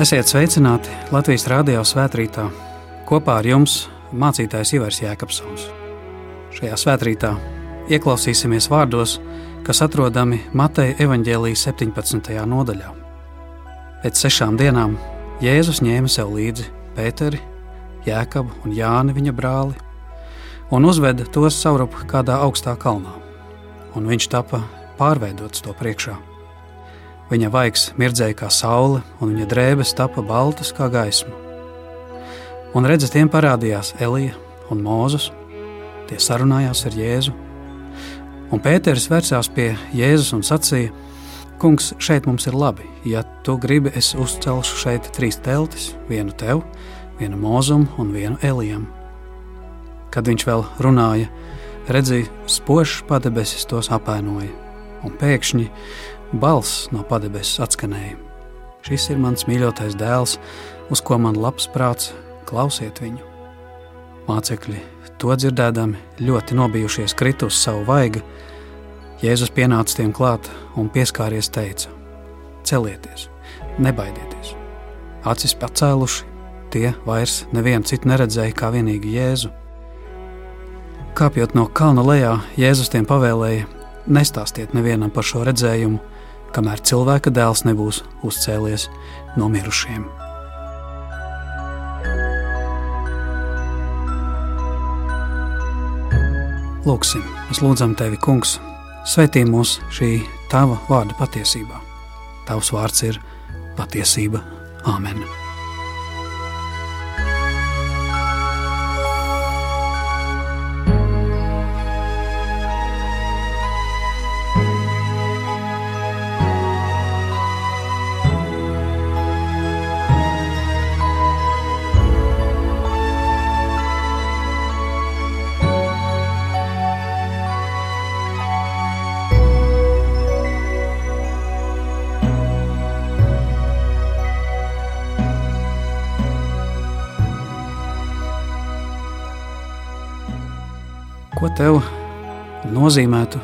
Esiet sveicināti Latvijas Rādio svētkrītā. Kopā ar jums mācītājs Ivars Jēkabsons. Šajā svētkrītā ieklausīsimies vārdos, kas atrodami Mateja evaņģēlijas 17. nodaļā. Pēc sešām dienām Jēzus ņēma sev līdzi Pēteri, Jēkabu un Jāni viņa brāli un uzveda tos saurup kādā augstā kalnā, un viņš tapa pārveidots to priekšā. Viņa vaigs mirdzēja kā saule, un viņa drēbes tapa baltas kā gaisma. Un redzat, tiem parādījās Elija un Mūzes. Tie sarunājās ar Jēzu. Un Pēters vērsās pie Jēzus un sacīja: Kungs, šeit mums ir labi. Ja tu gribi, es uzcelšu šeit trīs teltis, vienu tev, vienu mūzum un vienu Elijam. Kad viņš vēl runāja, redzēja, spožs padebesis tos apēnoja, un pēkšņi balss no padebesis atskanēja. Šis ir mans mīļotais dēls, uz ko man labs prāts, klausiet viņu. Mācekļi to dzirdēdami ļoti nobijušies krita uz savu vaigu. Jēzus pienāca tiem klāt un pieskāries teica: Celieties, nebaidieties! Acis pacēluši, tie vairs nevienu citu neredzēja kā vienīgi Jēzu. Kāpjot no kalna lejā, Jēzus tiem pavēlēja: Nestāstiet nevienam par šo redzējumu, kamēr cilvēka dēls nebūs uzcēlies no mirušiem. Lūksim, mēs lūdzam tevi, Kungs, svētī mūs šī tava vārda patiesībā. Tavs vārds ir patiesība. Āmen! Ko tev nozīmētu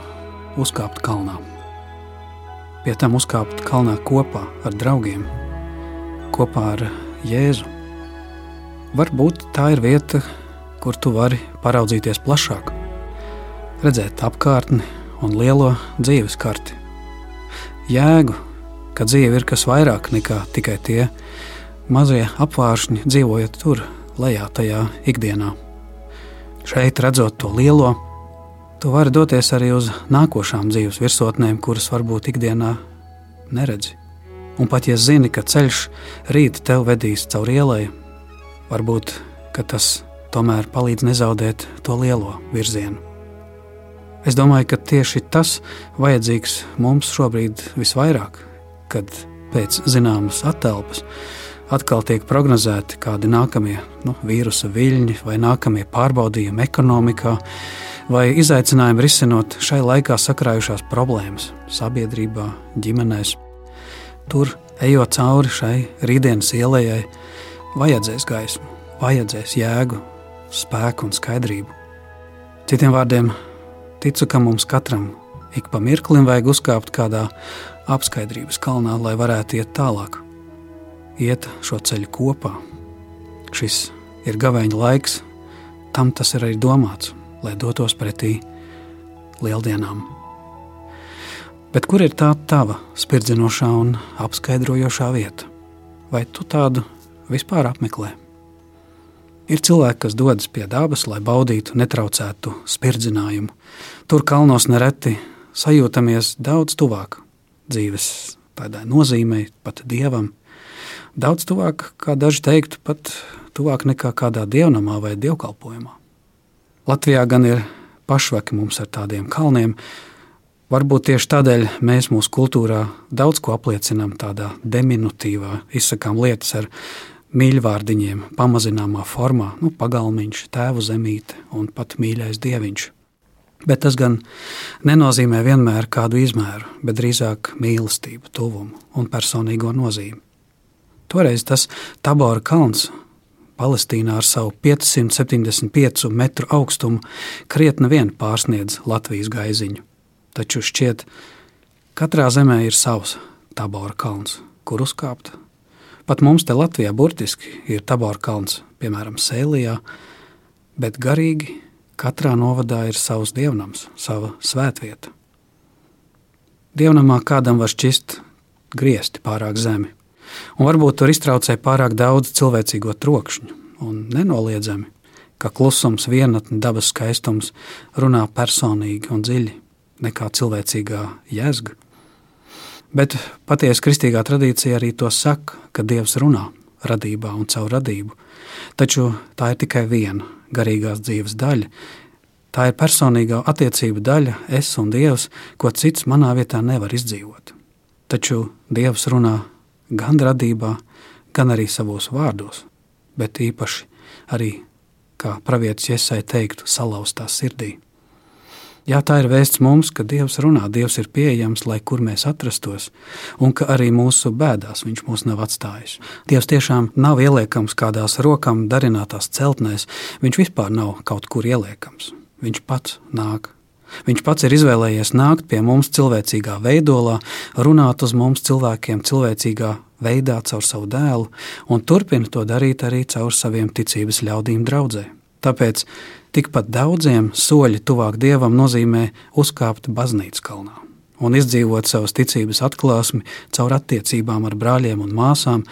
uzkāpt kalnā? Pie tam uzkāpt kalnā kopā ar draugiem, kopā ar Jēzu. Varbūt tā ir vieta, kur tu vari paraudzīties plašāk, redzēt apkārtni un lielo dzīves karti. Jēgu, ka dzīve ir kas vairāk nekā tikai tie mazie apvāršņi, dzīvojot tur, lejā tajā ikdienā. Šeit, redzot to lielo, tu vari doties arī uz nākošām dzīves virsotnēm, kuras varbūt ikdienā neredzi. Un pat ja zini, ka ceļš rīt tev vedīs cauri ielai, varbūt tas tomēr palīdz nezaudēt to lielo virzienu. Es domāju, ka tieši tas vajadzīgs mums šobrīd visvairāk, kad pēc zināmas attēlpas atkal tiek prognozēti kādi nākamie nu, vīrusa viļņi vai nākamie pārbaudījumi ekonomikā, vai izaicinājumi risinot šai laikā sakrājušās problēmas sabiedrībā, ģimenēs. Tur, ejot cauri šai rītdienas ielai, vajadzēs gaismu, vajadzēs jēgu, spēku un skaidrību. Citiem vārdiem, ticu, ka mums katram ik pa mirklim vajag uzkāpt kādā apskaidrības kalnā, lai varētu iet tālāk iet šo ceļu kopā. Šis ir gaveņa laiks, tam tas ir arī domāts, lai dotos pretī lieldienām. Bet kur ir tā tava spirdzinošā un apskaidrojošā vieta? Vai tu tādu vispār apmeklē? Ir cilvēki, kas dodas pie dabas, lai baudītu netraucētu spirdzinājumu. Tur kalnos nereti sajūtamies daudz tuvāk dzīves tādai nozīmei, pat dievam daudz tuvāk, kā daži teiktu, pat tuvāk nekā kādā dievnamā vai dievkalpojumā. Latvijā gan ir pašvaki mums ar tādiem kalniem. Varbūt tieši tādēļ mēs mūsu kultūrā daudz ko apliecinām tādā diminutīvā, izsakām lietas ar mīļvārdiņiem, pamazināmā formā, nu, pagalmiņš, tēvu zemīte un pat mīļais dieviņš. Bet tas gan nenozīmē vienmēr kādu izmēru, bet drīzāk mīlestību, tuvumu un personīgo nozīmi. Toreiz tas Tabora kalns Palestīnā ar savu 575 metru augstumu krietni vien pārsniedz Latvijas gaiziņu. Taču šķiet, katrā zemē ir savs Tabora kalns, kur uzkāpt, Pat mums te Latvijā burtiski ir Tabora kalns, piemēram, Sēlijā, bet garīgi katrā novadā ir savs dievnams, sava svētvieta. Dievnamā kādam var šķist griezti pārāk zemi, un varbūt tur iztraucē pārāk daudz cilvēcīgo trokšņu, un nenoliedzami, ka klusums, vienatne, dabas skaistums runā personīgi un dziļi nekā cilvēcīgā jēzga. Bet patiesa kristīgā tradīcija arī to saka, ka Dievs runā radībā un caur radību. Taču tā ir tikai viena garīgās dzīves daļa. Tā ir personīgā attiecība daļa, es un Dievs, ko cits manā vietā nevar izdzīvot. Taču Dievs runā gan radībā, gan arī savos vārdos, bet īpaši arī, kā pravietis Iesai teiktu, salauztā sirdī. Jā, tā ir vēsts mums, ka Dievs runā, Dievs ir pieejams, lai kur mēs atrastos, un ka arī mūsu bēdās Viņš mūs nav atstājis. Dievs tiešām nav ieliekams kādās rokām darinātās celtnēs, Viņš vispār nav kaut kur ieliekams. Viņš pats nāk. Viņš pats ir izvēlējies nākt pie mums cilvēcīgā veidolā, runāt uz mums cilvēkiem cilvēcīgā veidā caur savu dēlu, un turpina to darīt arī caur saviem ticības ļaudīm draudzē. Tāpēc tikpat daudziem soļi tuvāk dievam nozīmē uzkāpt baznīcas kalnā un izdzīvot savas ticības atklāsmi caur attiecībām ar brāļiem un māsām,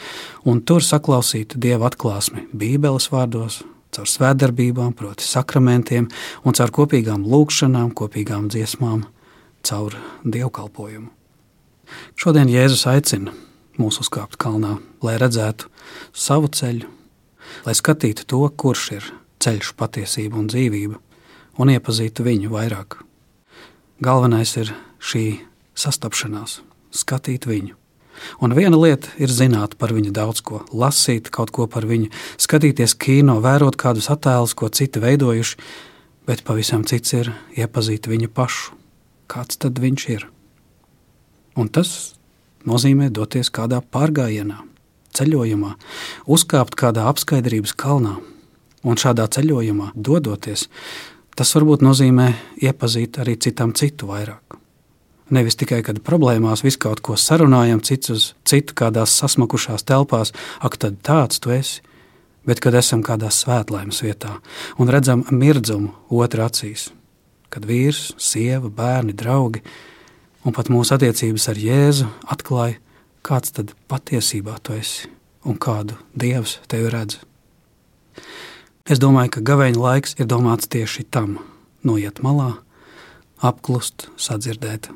un tur saklausīt dieva atklāsmi Bībeles vārdos, caur svētdarbībām, proti, sakramentiem, un caur kopīgām lūgšanām, kopīgām dziesmām, caur dievkalpojumu. Šodien Jēzus aicina mūs uzkāpt kalnā, lai redzētu savu ceļu, lai skatītu to, kurš ir ceļš, patiesība un dzīvība, un iepazītu viņu vairāk. Galvenais ir šī sastapšanās, skatīt viņu. Un viena lieta ir zināt par viņu daudz ko, lasīt kaut ko par viņu, skatīties kino, vērot kādus attēlus, ko citi veidojuši, bet pavisam cits ir iepazīt viņu pašu. Kāds tad viņš ir? Un tas nozīmē doties kādā pārgājienā, ceļojumā, uzkāpt kādā apskaidrības kalnā, Un šādā ceļojumā dodoties, tas varbūt nozīmē iepazīt arī citam citu vairāk. Nevis tikai, kad problēmās visu kaut ko sarunājam, cits uz citu kādās sasmakušās telpās, ak, tad tāds tu esi, bet kad esam kādā svētlaimes vietā un redzam mirdzumu otrā acīs, kad vīrs, sieva, bērni, draugi un pat mūsu attiecības ar Jēzu atklāja, kāds tad patiesībā tu esi un kādu Dievs tevi redz. Es domāju, ka gaveņa laiks ir domāts tieši tam - noiet malā, apklust, sadzirdēt,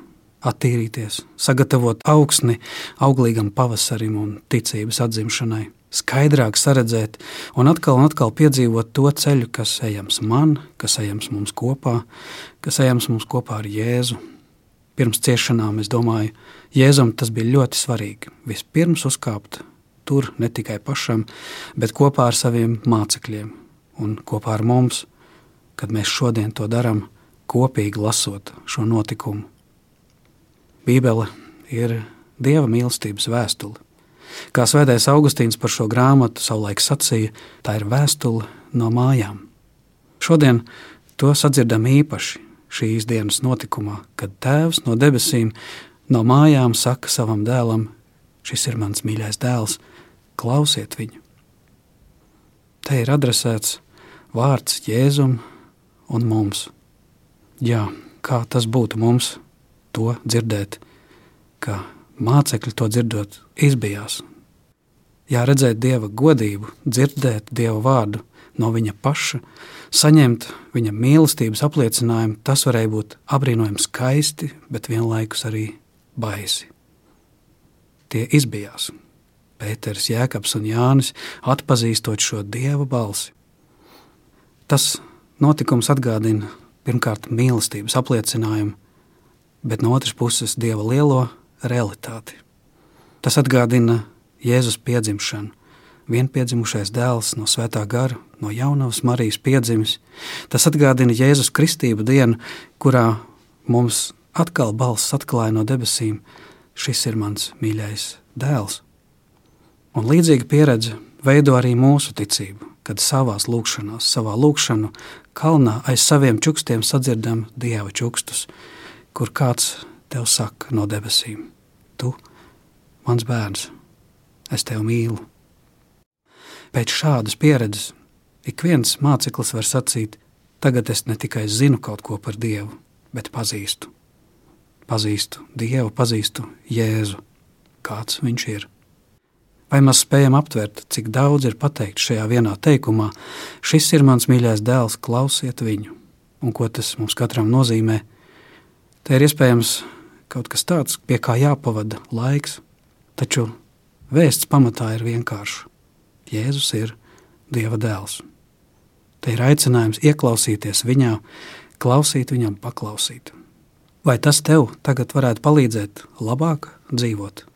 attīrīties, sagatavot augsni auglīgam pavasarim un ticības atzimšanai, skaidrāk saredzēt un atkal un atkal piedzīvot to ceļu, kas ejams man, kas ejams mums kopā, kas ejams mums kopā ar Jēzu. Pirms ciešanām es domāju, Jēzum tas bija ļoti svarīgi. Vispirms uzkāpt tur ne tikai pašam, bet kopā ar saviem mācekļiem, un kopā ar mums, kad mēs šodien to darām, kopīgi lasot šo notikumu. Bībele ir dieva mīlestības vēstule. Kā svētais Augustīns par šo grāmatu savulaik sacīja, tā ir vēstule no mājām. Šodien to sadzirdam īpaši šīs dienas notikumā, kad Tēvs no debesīm no mājām saka savam dēlam: Šis ir mans mīļais dēls, klausiet viņu. Te ir adresēts vārds Jēzum un mums. Jā, kā tas būtu mums to dzirdēt, ka mācekļi to dzirdot izbijās. Jā, redzēt Dieva godību, dzirdēt Dieva vārdu no viņa paša, saņemt viņa mīlestības apliecinājumu, tas varēja būt apbrīnojami skaisti, bet vienlaikus arī baisi. Tie izbijās. Pēters, Jēkabs un Jānis atpazīstot šo Dieva balsi. Tas notikums atgādina pirmkārt mīlestības apliecinājumu, bet no otras puses dieva lielo realitāti. Tas atgādina Jēzus piedzimšanu. Vienpiedzimušais dēls no svētā gara, no jaunās Marijas piedzimis. Tas atgādina Jēzus kristību dienu, kurā mums atkal balss atklāja no debesīm: Šis ir mans mīļais dēls. Un līdzīga pieredze veido arī mūsu ticību kad savā lūkšanā, savā lūkšanu kalnā aiz saviem čukstiem sadzirdam dieva čukstus, kur kāds tev saka no debesīm: Tu, mans bērns, es tevi mīlu! Pēc šādas pieredzes ik viens māceklis var sacīt, tagad es ne tikai zinu kaut ko par Dievu, bet pazīstu. Pazīstu Dievu, pazīstu Jēzu, kāds viņš ir. Vai mēs spējam aptvert, cik daudz ir pateikts šajā vienā teikumā? Šis ir mans mīļais dēls, klausiet viņu. Un ko tas mums katram nozīmē? Te ir iespējams kaut kas tāds, pie kā jāpavada laiks, taču vēsts pamatā ir vienkārša. Jēzus ir Dieva dēls. Te ir aicinājums ieklausīties viņā, klausīt viņam, paklausīt. Vai tas tev tagad varētu palīdzēt labāk dzīvot,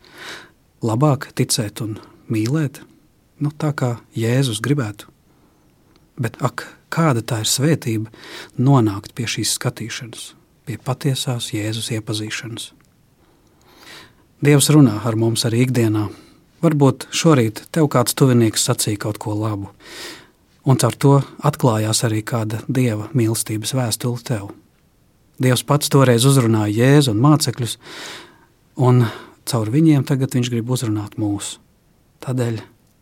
labāk ticēt un mīlēt, nu, tā kā Jēzus gribētu? Bet ak, kāda tā ir svētība nonākt pie šīs skatīšanas, pie patiesās Jēzus iepazīšanas. Dievs runā ar mums arī ikdienā. Varbūt šorīt tev kāds tuvinieks sacīja kaut ko labu, un caur to atklājās arī kāda dieva mīlestības vēstule tev. Dievs pats toreiz uzrunāja Jēzu un mācekļus, un caur viņiem tagad viņš grib uzrunāt mūs. Tādēļ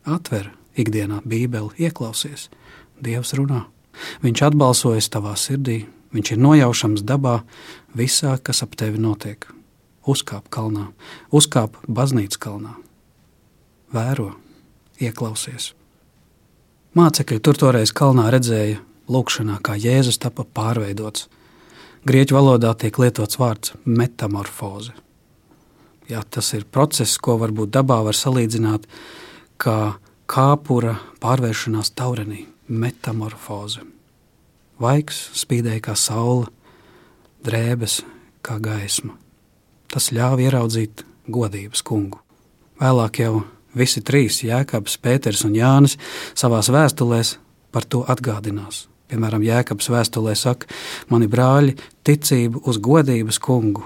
atver ikdienā Bībeli, ieklausies, Dievs runā. Viņš atbalsojas tavā sirdī, viņš ir nojaušams dabā visā, kas ap tevi notiek. Uzkāp kalnā, uzkāp baznīcas kalnā. Vēro, ieklausies. Mācekļi tur toreiz kalnā redzēja lūkšanā, kā Jēzus tapa pārveidots. Grieķu valodā tiek lietots vārds metamorfoze. Jā, tas ir process, ko varbūt dabā var salīdzināt kā kāpura pārvēršanās taurenī, metamorfoze. Vaiks spīdēja kā saule, drēbes kā gaisma. Tas ļāva ieraudzīt godības kungu. Vēlāk jau Visi trīs, Jēkabs, Pēters un Jānis, savā vēstulēs par to atgādinās. Piemēram, Jēkabs vēstulē saka, mani brāļi, ticību uz godības kungu.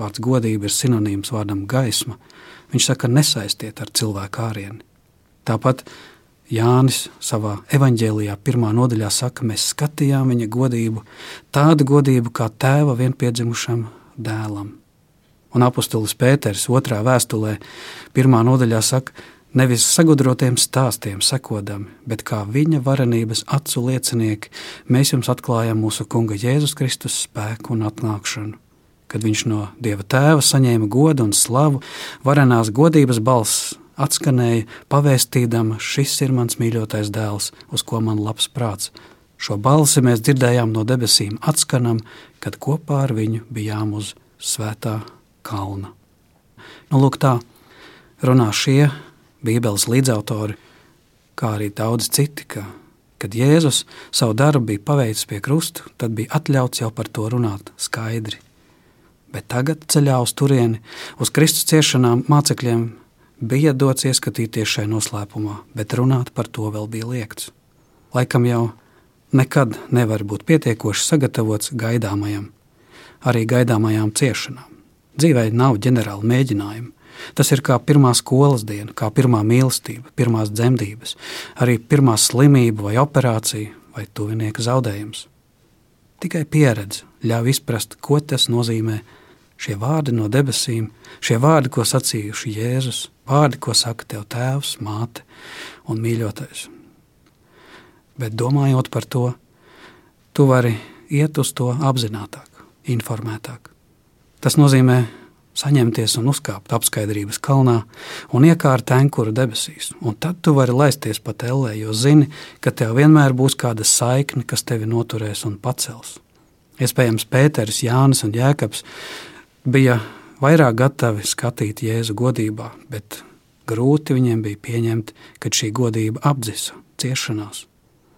Vārds godība ir sinonīms vārdam gaisma. Viņš saka, nesaistiet ar cilvēku ārieni. Tāpat Jānis savā evanģēlijā, pirmā nodaļā, saka, mēs skatījām viņa godību, tādu godību kā tēva vienpiedzimušam dēlam. Un apustulis Pēters otrā vēstulē, pirmā nodaļā saka, nevis sagudrotiem stāstiem sekodami, bet kā viņa varenības acu liecinieki, mēs jums atklājam mūsu Kunga Jēzus Kristus spēku un atnākšanu. Kad viņš no Dieva tēva saņēma godu un slavu, varenās godības balss atskanēja, pavēstīdama, šis ir mans mīļotais dēls, uz ko man labs prāts. Šo balsi mēs dzirdējām no debesīm, atskanam, kad kopā ar viņu bijām uz svētā kalna. Nu, lūk, tā runā šie Bībeles līdzautori, kā arī daudz citi, ka, kad Jēzus savu darbu bija paveicis pie krusta, tad bija atļauts jau par to runāt skaidri. Bet tagad ceļā uz turieni, uz Kristus ciešanām mācekļiem bija dots ieskatīties šajā noslēpumā, bet runāt par to vēl bija liekts. Laikam jau nekad nevar būt pietiekoši sagatavots gaidāmajam, arī gaidāmajām ciešanām. Dzīvē nav ģenerāla mēģinājuma. Tas ir kā pirmā skolas diena, kā pirmā mīlestība, pirmās dzemdības, arī pirmā slimība vai operācija vai tuvinieka zaudējums. Tikai pieredze ļauj izprast, ko tas nozīmē. Šie vārdi no debesīm, šie vārdi, ko sacījuši Jēzus, vārdi, ko saka tev tēvs, māte un mīļotais. Bet domājot par to, tu vari iet uz to apzinātāk, informētāk. Tas nozīmē saņemties un uzkāpt apskaidrības kalnā un iekārt tenkuru debesīs. Un tad tu vari laisties pa tellē, jo zini, ka tev vienmēr būs kāda saikne, kas tevi noturēs un pacels. Iespējams, Pēters, Jānis un Jēkabs bija vairāk gatavi skatīt Jēzu godībā, bet grūti viņiem bija pieņemt, ka šī godība apdzisa ciešanās.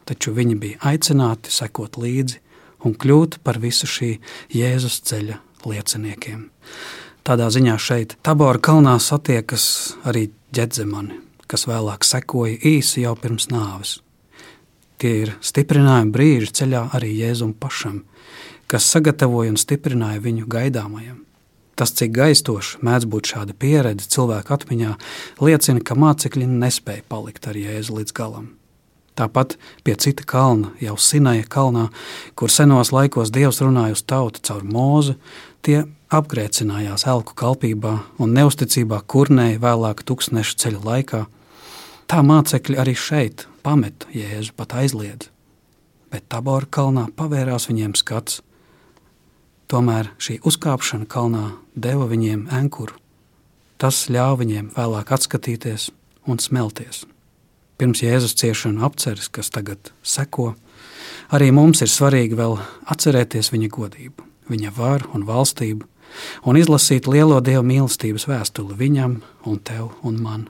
Taču viņi bija aicināti sekot līdzi un kļūt par visu šī Jēzus ceļa lieciniekiem. Tādā ziņā šeit Tabora kalnā satiekas arī ģedzemani, kas vēlāk sekoja īsi jau pirms nāves. Tie ir stiprinājumi brīži ceļā arī Jēzum pašam, kas sagatavoja un stiprināja viņu gaidāmajam. Tas, cik gaistoši mēdz būt šāda pieredze cilvēka atmiņā, liecina, ka mācekļi nespēja palikt ar Jēzu līdz galam. Tāpat pie cita kalna, jau Sinaja kalnā, kur senos laikos Dievs runāja uz tautu caur mūzu, Tie apgrēcinājās elku kalpībā un neusticībā kurnēji vēlāk tūkstneša ceļa laikā. Tā mācekļi arī šeit pameta Jēzu, pat aizliedz. Bet Tabora kalnā pavērās viņiem skats. Tomēr šī uzkāpšana kalnā deva viņiem ankuru. Tas ļāva viņiem vēlāk atskatīties un smelties. Pirms Jēzus ciešanu apceres, kas tagad seko, arī mums ir svarīgi vēl atcerēties viņa godību, viņa varu un valstību, un izlasīt lielo dievu mīlestības vēstuli viņam un tev un man.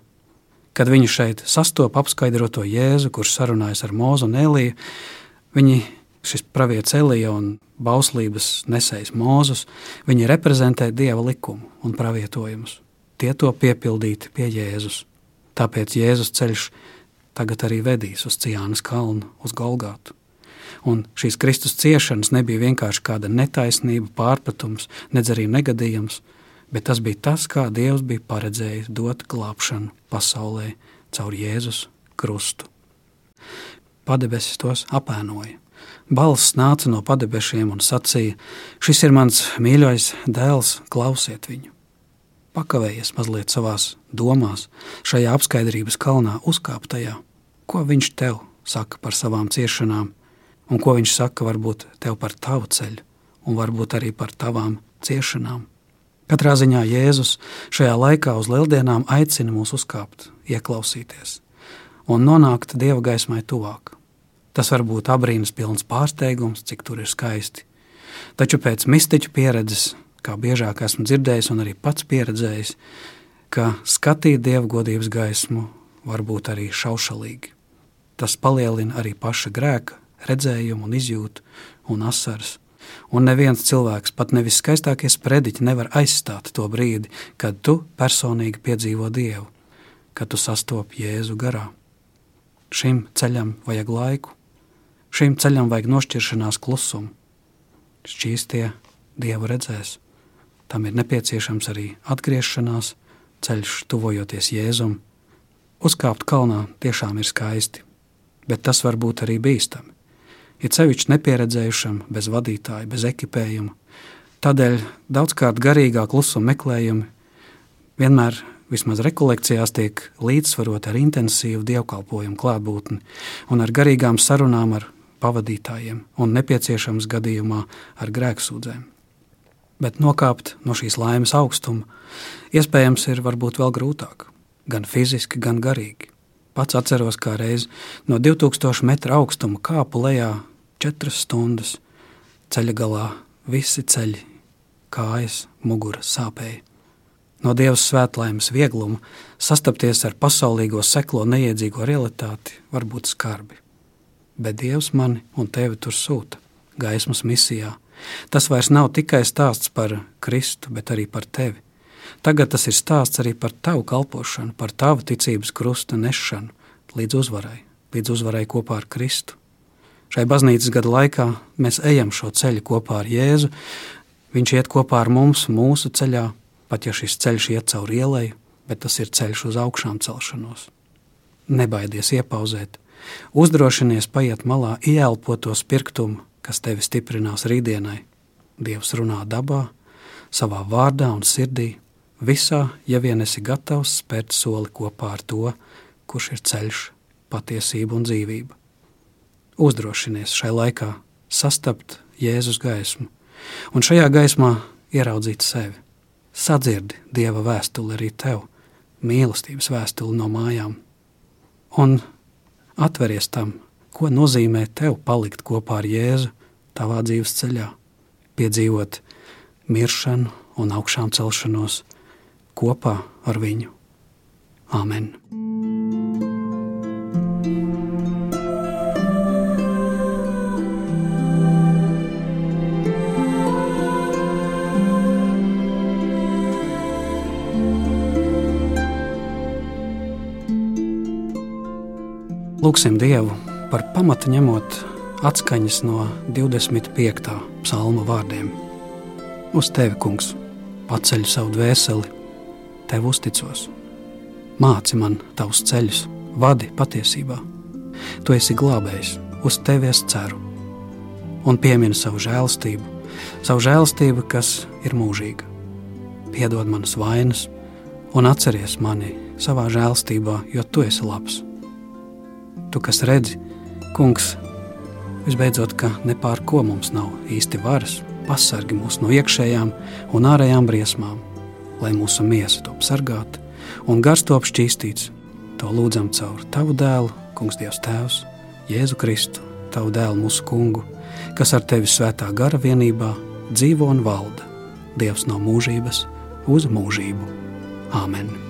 Kad viņi šeit sastopas apskaidroto Jēzu, kurš sarunājas ar Mūzu un Eliju, viņi, šis pravietis Elija un bauslības nesējs Mūzus, viņi reprezentē dieva likumu un pravietojumus. Tie to piepildīti pie Jēzus. Tāpēc Jēzus ceļš tagad arī vedīs uz Cijānas kalnu, uz Golgātu. Un šīs Kristus ciešanas nebija vienkārši kāda netaisnība, pārpratums, nedz arī negadījums, bet tas bija tas, kā Dievs bija paredzējis dot glābšanu pasaulē caur Jēzus krustu. Padebesis tos apēnoja. Balss nāca no padebešiem un sacīja: Šis ir mans mīļais dēls, klausiet viņu. Pakavējies mazliet savās domās, šajā apskaidrības kalnā uzkāptajā, ko viņš tev saka par savām ciešanām, un ko viņš saka varbūt tev par tavu ceļu, un varbūt arī par tavām ciešanām. Katrā ziņā Jēzus šajā laikā uz lieldienām aicina mūs uzkāpt, ieklausīties un nonākt dieva gaismai tuvāk. Tas var būt abrīnas pilns pārsteigums, cik tur ir skaisti. Taču pēc mistiķu pieredzes, kā biežāk esmu dzirdējis un arī pats pieredzējis, ka skatīt dievgodības gaismu var būt arī šaušalīgi. Tas palielina arī paša grēka redzējumu un izjūtu un asaras un neviens cilvēks, pat nevis skaistākie sprediķi, nevar aizstāt to brīdi, kad tu personīgi piedzīvo Dievu, kad tu sastopi Jēzu garā. Šim ceļam vajag laiku, šim ceļam vajag nošķiršanās klusumu. Šķīstie Dievu redzēs. Tam ir nepieciešams arī atgriešanās, ceļš tuvojoties Jēzum. Uzkāpt kalnā tiešām ir skaisti, bet tas var būt arī bīstami ir sevišķi nepieredzējušam, bez vadītāja, bez ekipējuma. Tādēļ daudzkārt garīgā klusuma meklējumi vienmēr, vismaz rekolekcijās, tiek līdzsvaroti ar intensīvu dievkalpojumu klātbūtni un ar garīgām sarunām ar pavadītājiem un nepieciešams gadījumā ar grēksūdzēm. Bet nokāpt no šīs laimes augstuma iespējams ir varbūt vēl grūtāk, gan fiziski, gan garīgi. Pats atceros, kā reiz no 2000 metru augstuma kāpu lejā četras stundas. Ceļa galā visi ceļi, kājas, mugura sāpēja. No Dievas svētlaimes viegluma sastapties ar pasaulīgo seklo neiedzīgo realitāti var būt skarbi. Bet Dievs mani un tevi tur sūta gaismas misijā. Tas vairs nav tikai stāsts par Kristu, bet arī par tevi. Tagad tas ir stāsts arī par tavu kalpošanu, par tavu ticības krusta nešanu līdz uzvarai, līdz uzvarai kopā ar Kristu. Šai baznīcas gada laikā mēs ejam šo ceļu kopā ar Jēzu. Viņš iet kopā ar mums, mūsu ceļā, pat ja šis ceļš iet cauri ielai, bet tas ir ceļš uz augšām celšanos. Nebaidies iepauzēt, uzdrošinies paiet malā, ieelpot to spirktumu, kas tevi stiprinās rītdienai. Dievs runā dabā, savā vārdā un sirdī, visā, ja vien esi gatavs spērt soli kopā ar to, kurš ir ceļš, patiesība un dzīvība uzdrošinies šai laikā sastapt Jēzus gaismu, un šajā gaismā ieraudzīt sevi. Sadzirdi Dieva vēstuli arī tev, mīlestības vēstuli no mājām, un atveries tam, ko nozīmē tev palikt kopā ar Jēzu tavā dzīves ceļā, piedzīvot miršanu un augšām celšanos kopā ar viņu. Āmen! Lūksim Dievu par pamatu ņemot atskaņas no 25. psalma vārdiem. Uz tevi, kungs, paceļ savu dvēseli, tev uzticos. Māci man tavus ceļus, vadi patiesībā. Tu esi glābējs, uz tevi es ceru. Un piemini savu žēlstību, savu žēlstību, kas ir mūžīga. Piedod manas vainas un atceries mani savā žēlstībā, jo tu esi labs Tu, kas redzi, kungs, visbeidzot, ka ne pār ko mums nav īsti varas, pasargi mūs no iekšējām un ārējām briesmām, lai mūsu miesa top sargāta un gars top šķīstīts. To lūdzam caur Tavu dēlu, Kungs Dievs Tēvs, Jēzu Kristu, Tavu dēlu mūsu kungu, kas ar Tevi svētā gara vienībā dzīvo un valda, Dievs no mūžības uz mūžību. Āmen!